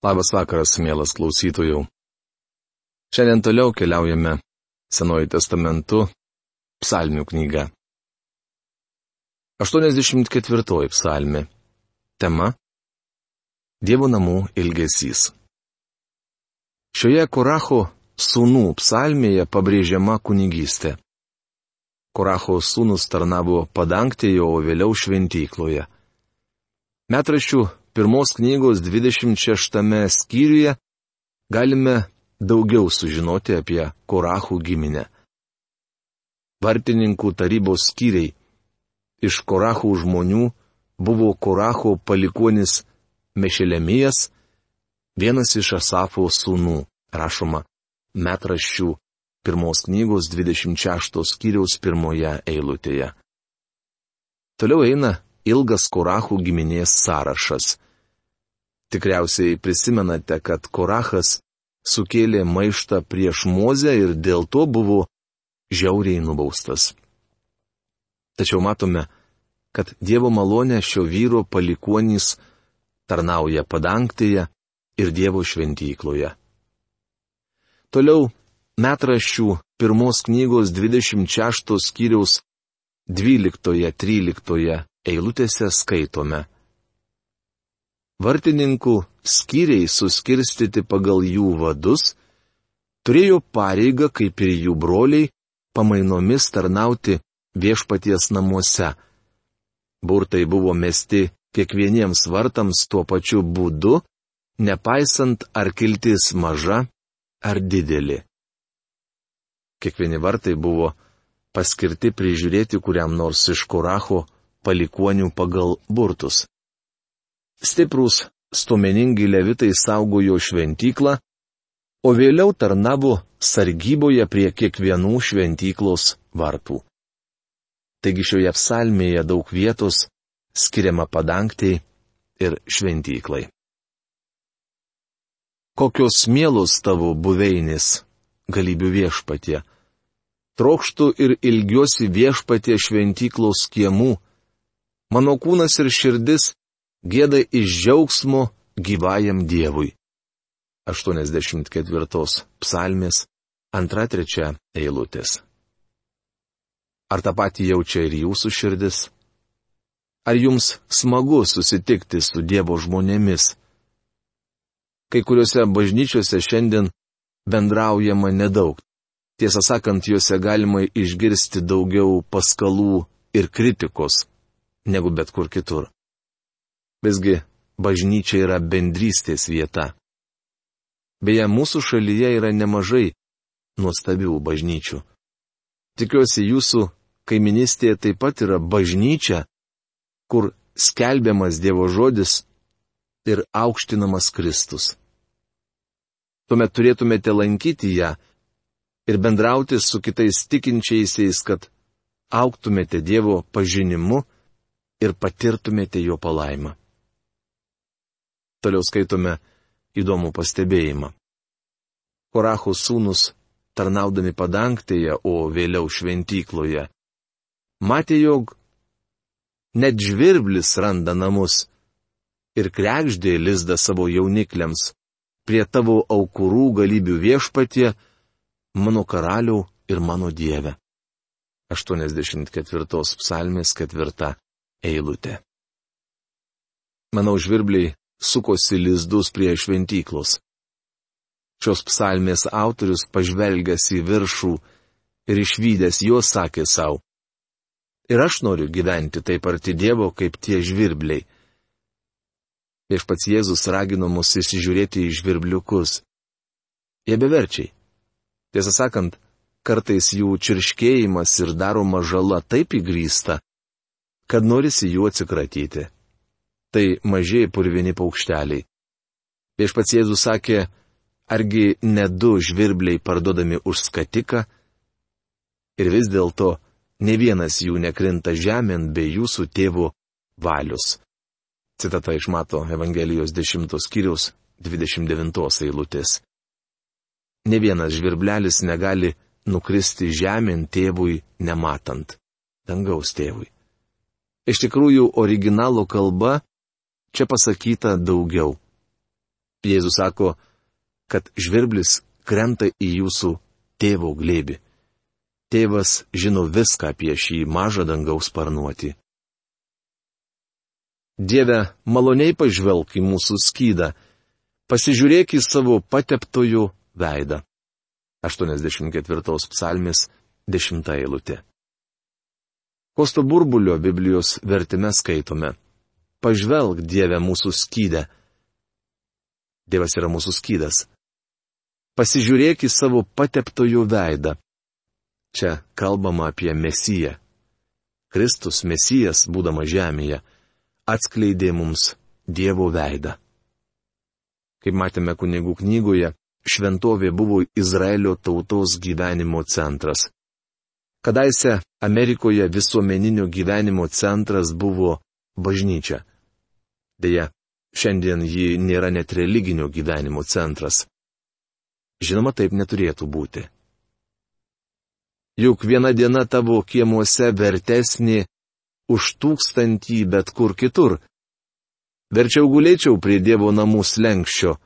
Labas vakaras, mielas klausytojų. Šiandien toliau keliaujame Senuoju testamentu, Psalmių knyga. 84 psalmi. Tema - Dievo namų ilgesys. Šioje Koracho sūnų psalmėje pabrėžiama kunigystė. Koracho sūnus tarnavo padangtėje, o vėliau šventykloje. Metraščių pirmos knygos 26 skyriuje galime daugiau sužinoti apie Korachų giminę. Vartininkų tarybos skyriai iš Korachų žmonių buvo Koracho palikonis Mešelemijas, vienas iš Asafo sūnų, rašoma metraščių pirmos knygos 26 skyriaus pirmoje eilutėje. Toliau eina ilgas Korachų giminės sąrašas. Tikriausiai prisimenate, kad Korachas sukėlė maištą prieš Mozę ir dėl to buvo žiauriai nubaustas. Tačiau matome, kad Dievo malonė šio vyro palikonys tarnauja padangtėje ir Dievo šventykloje. Toliau metraščių pirmos knygos 26 skyriaus 12-13 eilutėse skaitome. Vartininkų skyriai suskirstyti pagal jų vadus, turėjo pareigą, kaip ir jų broliai, pamainomis tarnauti viešpaties namuose. Burtai buvo mesti kiekvieniems vartams tuo pačiu būdu, nepaisant ar kiltis maža ar didelė. Kiekvieni vartai buvo paskirti prižiūrėti kuriam nors iš Koracho palikonių pagal burtus. Stiprus, stumeningi levitai saugojo šventyklą, o vėliau tarnavo sargyboje prie kiekvienų šventyklos vartų. Taigi šioje psalmėje daug vietos skiriama padangtai ir šventyklai. Kokios mielos tavo buveinės, galybių viešpatie. Trokštų ir ilgiuosi viešpatie šventyklos kiemų, Mano kūnas ir širdis gėda iš džiaugsmo gyvajam Dievui. 84 psalmės 2-3 eilutės. Ar tą patį jaučia ir jūsų širdis? Ar jums smagu susitikti su Dievo žmonėmis? Kai kuriuose bažnyčiose šiandien bendraujama nedaug. Tiesą sakant, juose galima išgirsti daugiau paskalų ir kritikos negu bet kur kitur. Visgi, bažnyčia yra bendrystės vieta. Beje, mūsų šalyje yra nemažai nuostabių bažnyčių. Tikiuosi, jūsų kaiminystėje taip pat yra bažnyčia, kur skelbiamas Dievo žodis ir aukštinamas Kristus. Tuomet turėtumėte lankyti ją ir bendrauti su kitais tikinčiaisiais, kad auktumėte Dievo pažinimu ir patirtumėte jo palaimą. Toliau skaitome įdomų pastebėjimą. Korachų sūnus, tarnaudami padangtėje, o vėliau šventykloje, matė, jog net žvirblis randa namus ir krekždė lizdą savo jaunikliams, prie tavo aukurų galybių viešpatie, mano karaliau ir mano dieve. 84 psalmės 4 eilutė. Manau, žvirbliai sukosi lizdus prie šventyklos. Šios psalmės autorius pažvelgęs į viršų ir išvykęs juos sakė savo. Ir aš noriu gyventi taip arti Dievo, kaip tie žvirbliai. Viešpats Jėzus ragino mus įsižiūrėti į žvirbliukus. Jie beverčiai. Tiesą sakant, kartais jų čirškėjimas ir daroma žala taip įgrysta, kad norisi jų atsikratyti. Tai mažiai purvini paukšteliai. Viešpats Jėzus sakė, argi ne du žvirbliai parduodami už skatiką? Ir vis dėlto, ne vienas jų nekrinta žemėn be jūsų tėvų valius. Citata iš Mato Evangelijos 10 skyriaus 29 eilutės. Ne vienas žvirblelis negali nukristi žemėn tėvui nematant. Dangaus tėvui. Iš tikrųjų, originalo kalba čia pasakyta daugiau. Jėzus sako, kad žvirblis krenta į jūsų tėvo glėbi. Tėvas žino viską apie šį mažą dangaus sparnuoti. Dieve, maloniai pažvelk į mūsų skydą, pasižiūrėk į savo pateptojų veidą. 84 psalmis 10 eilutė. Kosto burbulio Biblijos vertime skaitome. Pažvelk Dieve mūsų skydę. Dievas yra mūsų skydas. Pasižiūrėk į savo pateptojų veidą. Čia kalbama apie Mesiją. Kristus Mesijas, būdama žemėje, atskleidė mums Dievo veidą. Kaip matėme kunigų knygoje, šventovė buvo Izraelio tautos gyvenimo centras. Kadaise Amerikoje visuomeninio gyvenimo centras buvo bažnyčia. Deja, šiandien ji nėra net religinio gyvenimo centras. Žinoma, taip neturėtų būti. Juk viena diena tavo kiemuose vertesnė už tūkstantį bet kur kitur. Verčiau gulėčiau prie Dievo namų slengščio,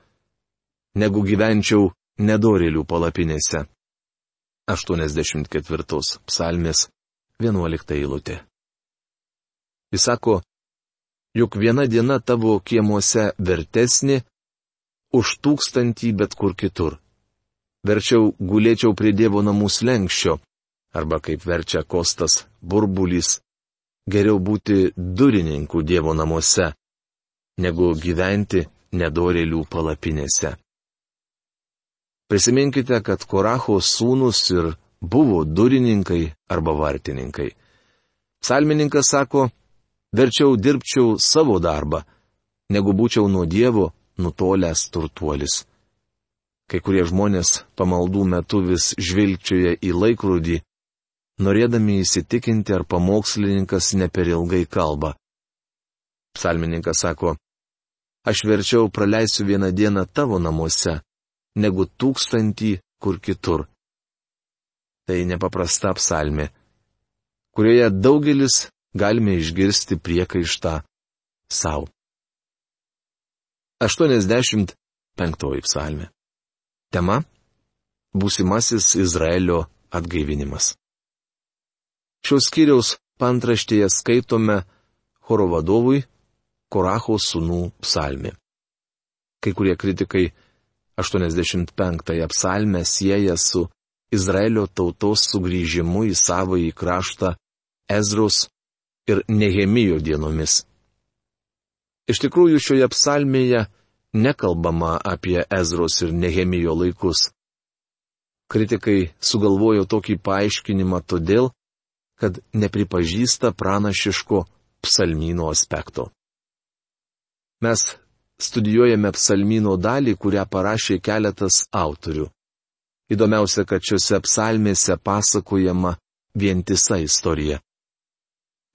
negu gyvenčiau nedorėlių palapinėse. 84 psalmės 11 eilutė. Jis sako, juk viena diena tavo kiemuose vertesnė už tūkstantį bet kur kitur. Verčiau gulėčiau prie Dievo namų slengščio, arba kaip verčia Kostas burbulys, geriau būti durininku Dievo namuose, negu gyventi nedorėlių palapinėse. Prisiminkite, kad Koracho sūnus ir buvo durininkai arba vartininkai. Psalmininkas sako, verčiau dirbčiau savo darbą, negu būčiau nuo Dievo nutolęs turtuolis. Kai kurie žmonės pamaldų metu vis žvilgčioja į laikrodį, norėdami įsitikinti, ar pamokslininkas ne per ilgai kalba. Psalmininkas sako, aš verčiau praleisiu vieną dieną tavo namuose, negu tūkstantį kur kitur. Tai nepaprasta psalmė, kurioje daugelis galime išgirsti priekaištą savo. 85 psalmė. Tema - būsimasis Izraelio atgaivinimas. Šios skyriaus pantraštėje skaitome choro vadovui Koracho sūnų psalmė. Kai kurie kritikai 85-ąją psalmę sieja su Izraelio tautos sugrįžimu į savo į kraštą Ezros ir Nehemijo dienomis. Iš tikrųjų šioje psalmėje nekalbama apie Ezros ir Nehemijo laikus. Kritikai sugalvojo tokį paaiškinimą todėl, kad nepripažįsta pranašiško psalmino aspekto. Mes studijuojame psalmino dalį, kurią parašė keletas autorių. Įdomiausia, kad šiuose psalmėse pasakojama vientisa istorija.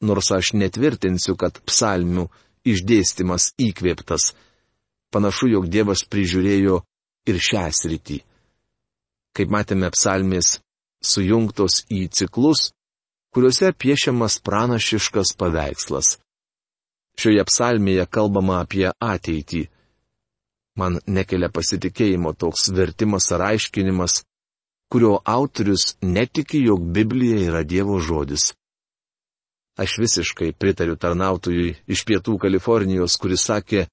Nors aš netvirtinsiu, kad psalmių išdėstymas įkvėptas, panašu, jog Dievas prižiūrėjo ir šią sritį. Kaip matėme, psalmės sujungtos į ciklus, kuriuose piešiamas pranašiškas paveikslas. Šioje psalmėje kalbama apie ateitį. Man nekelia pasitikėjimo toks vertimas ar aiškinimas, kurio autorius netiki, jog Biblija yra Dievo žodis. Aš visiškai pritariu tarnautojui iš pietų Kalifornijos, kuris sakė,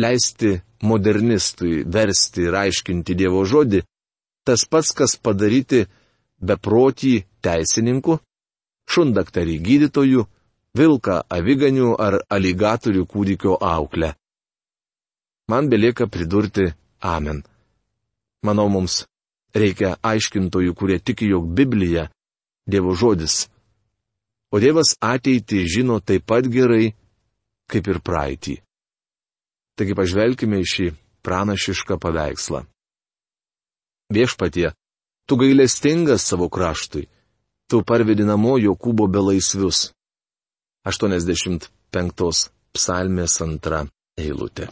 leisti modernistui versti ir aiškinti Dievo žodį, tas pats, kas padaryti beprotį teisininku, šundaktarį gydytojų, vilką aviganių ar aligatorių kūdikio auklę. Man belieka pridurti Amen. Manau, mums reikia aiškintojų, kurie tiki, jog Biblija - Dievo žodis. O Dievas ateitį žino taip pat gerai, kaip ir praeitį. Taigi pažvelkime į šį pranašišką paveikslą. Viešpatie, tu gailestingas savo kraštui, tu parvedi namo Jokūbo belaisvius. 85 psalmės antra eilutė.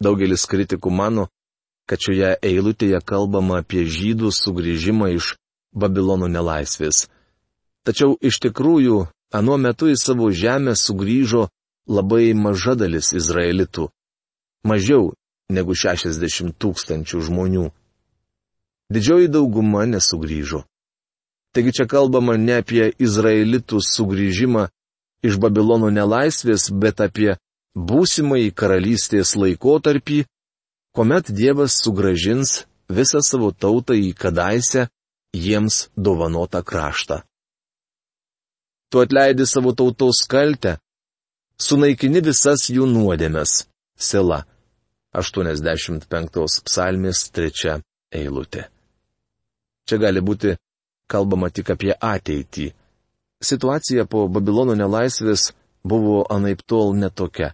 Daugelis kritikų mano, kad šioje eilutėje kalbama apie žydų sugrįžimą iš Babilono nelaisvės. Tačiau iš tikrųjų, anuo metu į savo žemę sugrįžo labai maža dalis izraelitų. Mažiau negu 60 tūkstančių žmonių. Didžioji dauguma nesugrįžo. Taigi čia kalbama ne apie izraelitų sugrįžimą iš Babilono nelaisvės, bet apie būsimąjį karalystės laikotarpį, kuomet Dievas sugražins visą savo tautą į kadaise jiems dovanotą kraštą. Tu atleidi savo tautos kaltę, sunaikini visas jų nuodėmes. Sela. 85 psalmės 3 eilutė. Čia gali būti kalbama tik apie ateitį. Situacija po Babilono nelaisvės buvo anaip tol netokia.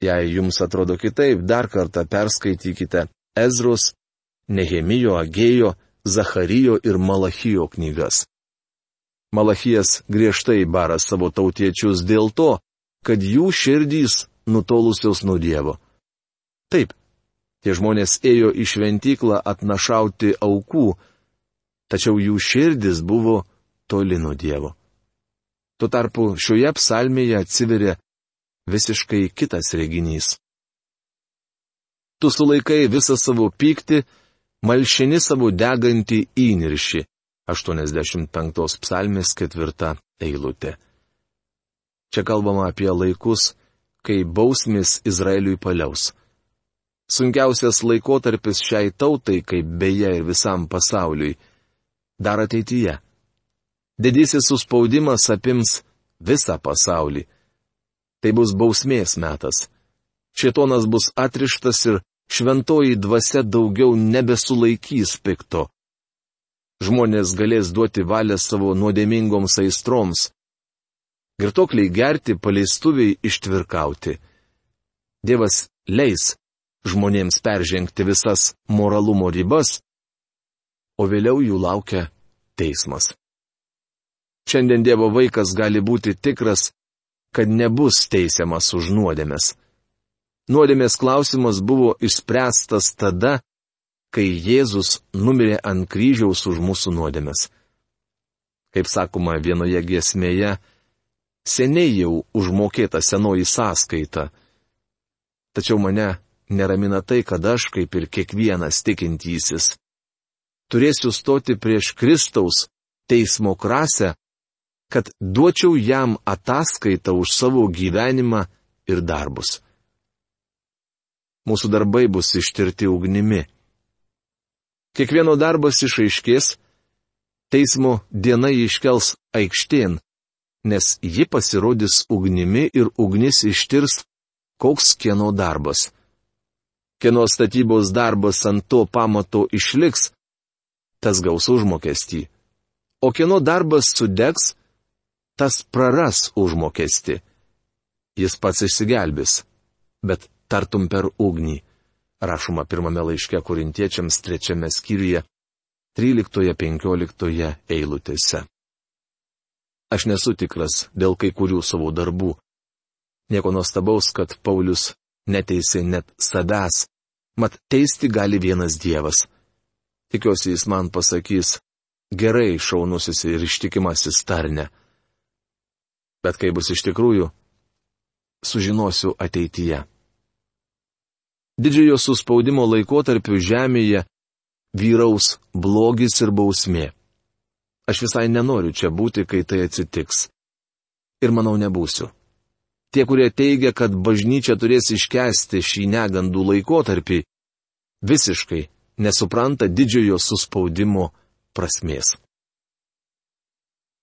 Jei jums atrodo kitaip, dar kartą perskaitykite Ezros, Nehemijo, Agėjo, Zacharijo ir Malachijo knygas. Malachijas griežtai bara savo tautiečius dėl to, kad jų širdys nutolusios nuo Dievo. Taip, tie žmonės ėjo į šventyklą atnašauti aukų, tačiau jų širdis buvo toli nuo Dievo. Tuo tarpu šioje psalmėje atsiveria visiškai kitas reginys. Tu sulaikai visą savo pyktį, malšini savo degantį įniršį. 85 psalmės ketvirta eilutė. Čia kalbama apie laikus, kai bausmis Izraeliui paliaus. Sunkiausias laikotarpis šiai tautai, kaip beje ir visam pasauliui, dar ateityje. Didysis suspaudimas apims visą pasaulį. Tai bus bausmės metas. Šietonas bus atrištas ir šventoji dvasia daugiau nebesulaikys pikto. Žmonės galės duoti valią savo nuodėmingoms aistroms. Girtokliai gerti, paleistuviai ištvirkauti. Dievas leis žmonėms peržengti visas moralumo ribas o vėliau jų laukia teismas. Šiandien Dievo vaikas gali būti tikras, kad nebus teisiamas už nuodėmės. Nuodėmės klausimas buvo išspręstas tada, kai Jėzus numirė ant kryžiaus už mūsų nuodėmės. Kaip sakoma vienoje giesmėje, seniai jau užmokėta senoji sąskaita. Tačiau mane neramina tai, kad aš, kaip ir kiekvienas tikintysis, turėsiu stoti prieš Kristaus teismo krasę, kad duočiau jam ataskaitą už savo gyvenimą ir darbus. Mūsų darbai bus ištirti ugnimi. Kiekvieno darbas išaiškės, teismo diena iškels aikštėn, nes ji pasirodys ugnimi ir ugnis ištirs, koks kieno darbas. Kieno statybos darbas ant to pamato išliks, tas gaus užmokestį. O kieno darbas sudegs, tas praras užmokestį. Jis pats išsigelbės, bet tartum per ugnį. Rašoma pirmame laiške korintiečiams trečiame skyriuje, 13-15 eilutėse. Aš nesu tikras dėl kai kurių savo darbų. Nieko nuostabaus, kad Paulius neteisė net savęs, mat teisti gali vienas Dievas. Tikiuosi jis man pasakys, gerai šaunusis ir ištikimasis tarne. Bet kai bus iš tikrųjų, sužinosiu ateityje. Didžiojo suspaudimo laikotarpiu žemėje vyraus blogis ir bausmė. Aš visai nenoriu čia būti, kai tai atsitiks. Ir manau nebūsiu. Tie, kurie teigia, kad bažnyčia turės iškesti šį negandų laikotarpį, visiškai nesupranta didžiojo suspaudimo prasmės.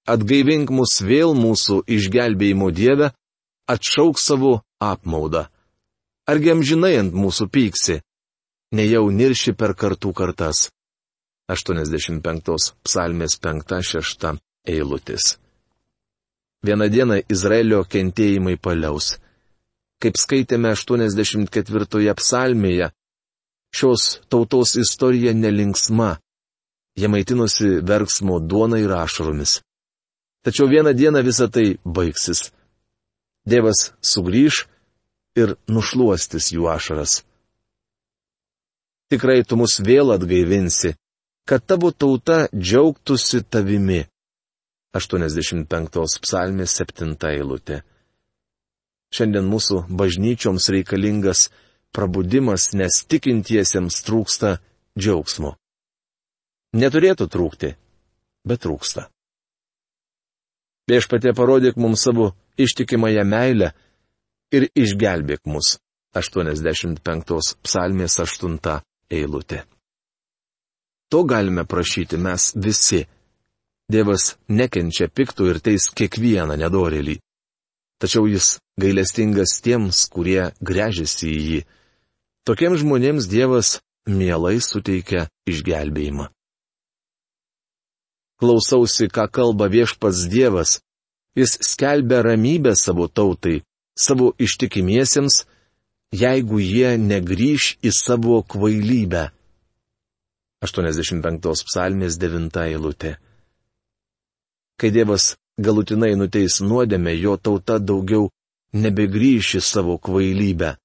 Atgaivink mus vėl mūsų išgelbėjimo Dieve, atšauk savo apmaudą. Argi amžinai ant mūsų pyksi, nejau nirši per kartų kartas. 85 psalmės 5-6 eilutis. Vieną dieną Izraelio kentėjimai paliaus. Kaip skaitėme 84 psalmėje, Šios tautos istorija nelinksma. Jie maitinosi verksmo duona ir ašaromis. Tačiau vieną dieną visa tai baigsis. Dievas sugrįž ir nušuostis jų ašaras. Tikrai tu mus vėl atgaivinsi, kad tavo tauta džiaugtųsi tavimi. 85 psalmės 7 eilutė. Šiandien mūsų bažnyčioms reikalingas prabudimas, nes tikintiesiems trūksta džiaugsmo. Neturėtų trūkti, bet trūksta. Viešpatie parodyk mums savo ištikimąją meilę ir išgelbėk mus. 85 psalmės 8 eilutė. To galime prašyti mes visi. Dievas nekenčia piktų ir teis kiekvieną nedorėlį. Tačiau jis gailestingas tiems, kurie grežiasi į jį. Tokiems žmonėms Dievas mielai suteikia išgelbėjimą. Klausausi, ką kalba viešpats Dievas. Jis skelbia ramybę savo tautai, savo ištikimiesiems, jeigu jie negryž į savo kvailybę. 85 psalmės 9 eilutė. Kai Dievas galutinai nuteis nuodėmę, jo tauta daugiau nebegrįž į savo kvailybę.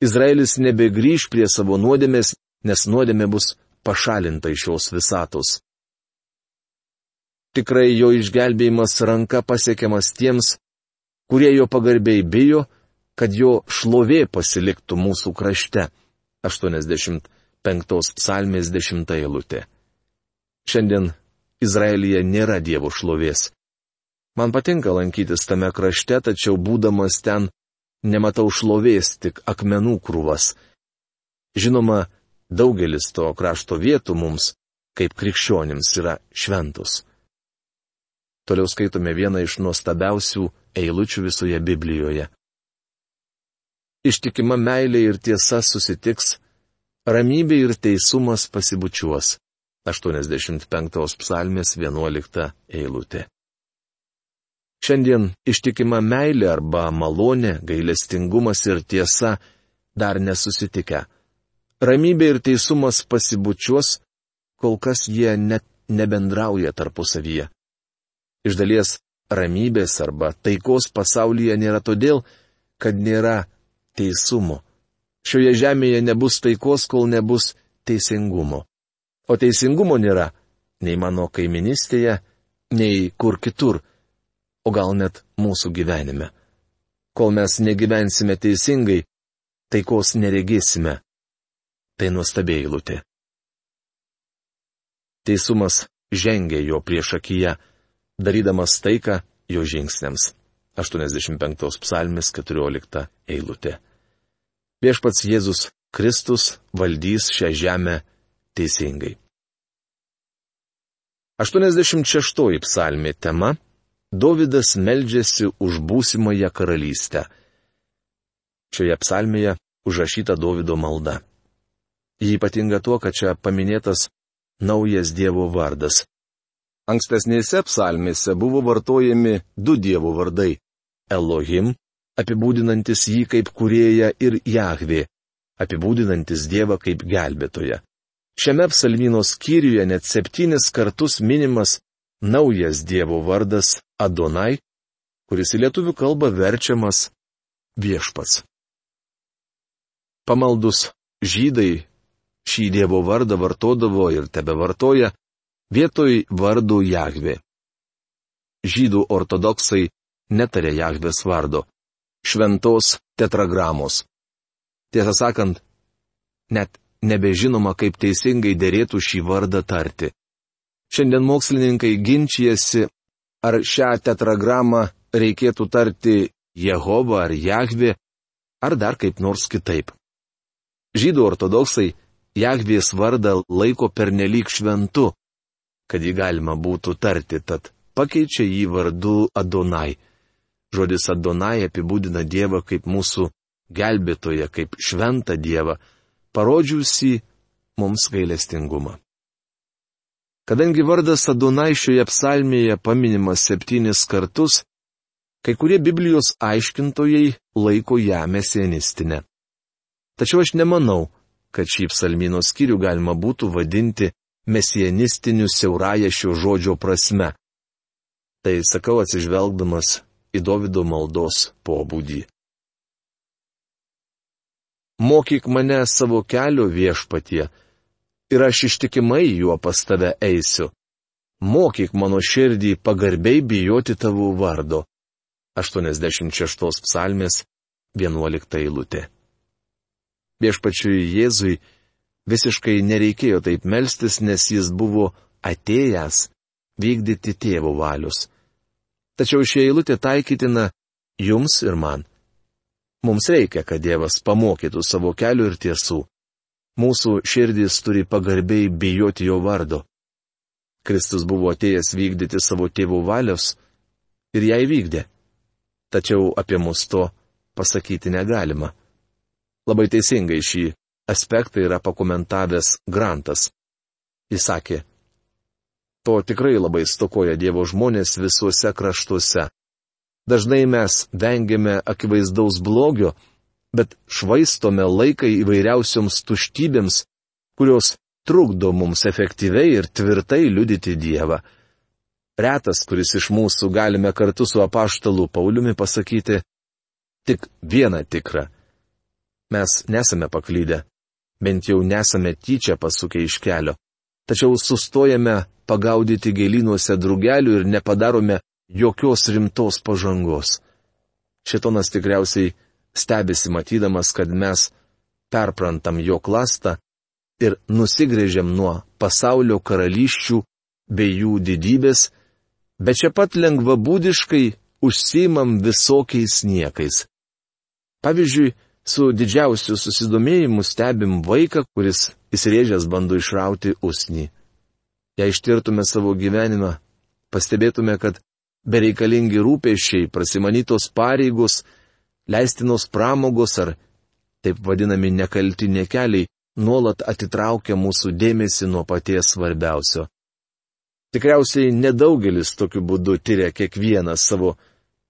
Izraelis nebegrįž prie savo nuodėmės, nes nuodėmė bus pašalinta iš šios visatos. Tikrai jo išgelbėjimas ranka pasiekiamas tiems, kurie jo pagarbiai bijo, kad jo šlovė pasiliktų mūsų krašte. 85 psalmės 10 eilutė. Šiandien Izraelyje nėra Dievo šlovės. Man patinka lankytis tame krašte, tačiau būdamas ten, nematau šlovės, tik akmenų krūvas. Žinoma, daugelis to krašto vietų mums, kaip krikščionims, yra šventus. Toliau skaitome vieną iš nuostabiausių eilučių visoje Biblijoje ištikima meilė ir tiesa susitiks, ramybė ir teisumas pasibučiuos. 85 psalmės 11 eilutė. Šiandien ištikima meilė arba malonė, gailestingumas ir tiesa dar nesusitikę. Ramybė ir teisumas pasibučiuos, kol kas jie net nebendrauja tarpusavyje. Iš dalies ramybės arba taikos pasaulyje nėra todėl, kad nėra teisumo. Šioje žemėje nebus taikos, kol nebus teisingumo. O teisingumo nėra nei mano kaiminystėje, nei kur kitur, o gal net mūsų gyvenime. Kol mes negyvensime teisingai, taikos neregėsime. Tai nuostabiai lūtė. Teisumas žengia jo prieš akiją, darydamas taiką jo žingsniams. 85 psalmis 14 eilutė. Viešpats Jėzus Kristus valdys šią žemę teisingai. 86 psalmė tema - Dovydas meldžiasi už būsimąją karalystę. Šioje psalmėje užrašyta Dovido malda. Ji ypatinga tuo, kad čia paminėtas naujas Dievo vardas. Ankstesnėse psalmėse buvo vartojami du Dievo vardai - Elohim apibūdinantis jį kaip kurėją ir Jahvė, apibūdinantis Dievą kaip gelbėtoją. Šiame psalmino skyriuje net septynis kartus minimas naujas Dievo vardas Adonai, kuris į lietuvių kalbą verčiamas viešpats. Pamaldus žydai šį Dievo vardą vartodavo ir tebe vartoja vietoj vardų Jahvė. Žydų ortodoksai netarė Jahvės vardo šventos tetragramos. Tiesą sakant, net nebežinoma, kaip teisingai dėrėtų šį vardą tarti. Šiandien mokslininkai ginčijasi, ar šią tetragramą reikėtų tarti Jehova ar Jahvi, ar dar kaip nors kitaip. Žydų ortodoksai Jahvės vardą laiko pernelyg šventu, kad jį galima būtų tarti, tad pakeičia jį vardu Adonai. Žodis Adonai apibūdina Dievą kaip mūsų gelbėtoją, kaip šventą Dievą, parodžiusi mums gailestingumą. Kadangi vardas Adonai šioje psalmėje paminimas septynis kartus, kai kurie Biblijos aiškintojai laiko ją mesenistinę. Tačiau aš nemanau, kad šį psalmino skyrių galima būtų vadinti mesianistiniu siauraja šio žodžio prasme. Tai sakau atsižvelgdamas į Davido maldos pobūdį. Mokyk mane savo kelio viešpatie, ir aš ištikimai juo pas tave eisiu. Mokyk mano širdį pagarbiai bijoti tavo vardo. 86 psalmės 11 eilutė. Viešpačiui Jėzui visiškai nereikėjo taip melstis, nes jis buvo atėjęs vykdyti tėvo valius. Tačiau ši eilutė taikytina jums ir man. Mums reikia, kad Dievas pamokytų savo kelių ir tiesų. Mūsų širdys turi pagarbiai bijoti jo vardo. Kristus buvo atėjęs vykdyti savo tėvų valios ir ją įvykdė. Tačiau apie mus to pasakyti negalima. Labai teisingai šį aspektą yra pakomentavęs Grantas. Jis sakė, to tikrai labai stokoja Dievo žmonės visuose kraštuose. Dažnai mes vengiame akivaizdaus blogio, bet švaistome laiką įvairiausioms tuštybėms, kurios trukdo mums efektyviai ir tvirtai liudyti Dievą. Retas, kuris iš mūsų galime kartu su apaštalu Pauliumi pasakyti tik vieną tikrą. Mes nesame paklydę, bent jau nesame tyčia pasukę iš kelio, tačiau sustojame pagaudyti gėlynuose drugelių ir nepadarome jokios rimtos pažangos. Šitonas tikriausiai stebisi matydamas, kad mes perprantam jo klastą ir nusigrėžiam nuo pasaulio karališčių bei jų didybės bet čia pat lengvabūdiškai užsimam visokiais niekais. Pavyzdžiui, su didžiausiu susidomėjimu stebim vaiką, kuris įsirėžęs bando išrauti usnį. Jei ištirtume savo gyvenimą, pastebėtume, kad bereikalingi rūpėšiai, prasimanytos pareigos, leistinos pramogos ar taip vadinami nekalti nekeliai nuolat atitraukia mūsų dėmesį nuo paties svarbiausio. Tikriausiai nedaugelis tokiu būdu tyria kiekvieną savo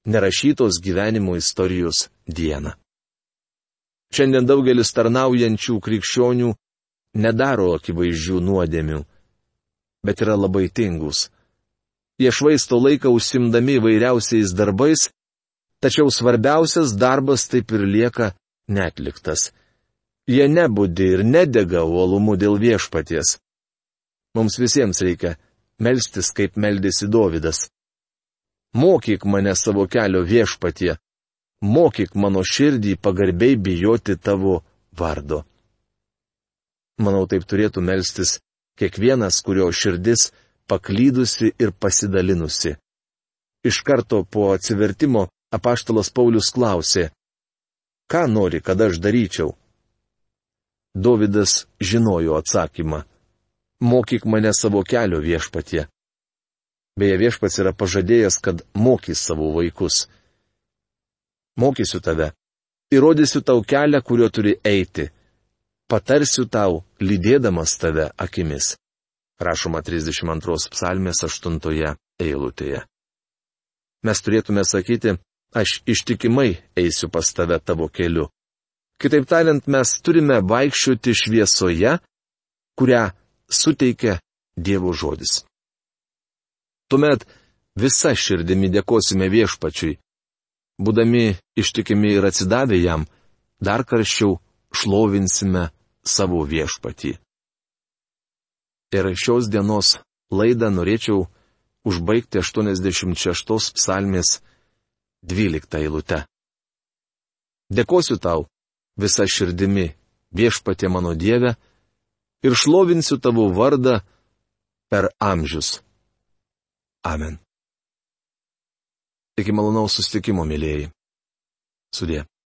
nerašytos gyvenimo istorijos dieną. Šiandien daugelis tarnaujančių krikščionių nedaro akivaizdžių nuodėmių, bet yra labai tingus. Jie švaisto laiką užsimdami vairiausiais darbais, tačiau svarbiausias darbas taip ir lieka netliktas. Jie nebūdi ir nedega uolumu dėl viešpaties. Mums visiems reikia melstis, kaip meldėsi Dovydas. Mokyk mane savo kelio viešpatie, mokyk mano širdį pagarbiai bijoti tavo vardo. Manau, taip turėtų melstis kiekvienas, kurio širdis paklydusi ir pasidalinusi. Iš karto po atsivertimo apaštalas Paulius klausė, ką nori, kad aš daryčiau? Dovydas žinojo atsakymą mokyk mane savo kelio viešpatie. Beje, viešpats yra pažadėjęs, kad mokys savo vaikus. Mokysiu tave, įrodysiu tau kelią, kuriuo turi eiti, patarsiu tau, lydėdamas tave akimis. Rašoma 32 psalmės 8 eilutėje. Mes turėtume sakyti, aš ištikimai eisiu pas tave tavo keliu. Kitaip tariant, mes turime vaikščioti šviesoje, kurią suteikia Dievo žodis. Tuomet visa širdimi dėkosime viešpačiui. Būdami ištikimi ir atsidavę jam, dar karščiau šlovinsime savo viešpatį. Ir šios dienos laidą norėčiau užbaigti 86 psalmės 12 eilutę. Dėkosiu tau visą širdimi, viešpatė mano Dieve, ir šlovinsiu tavo vardą per amžius. Amen. Iki malonaus sustikimo, mėlyjeji. Sudė.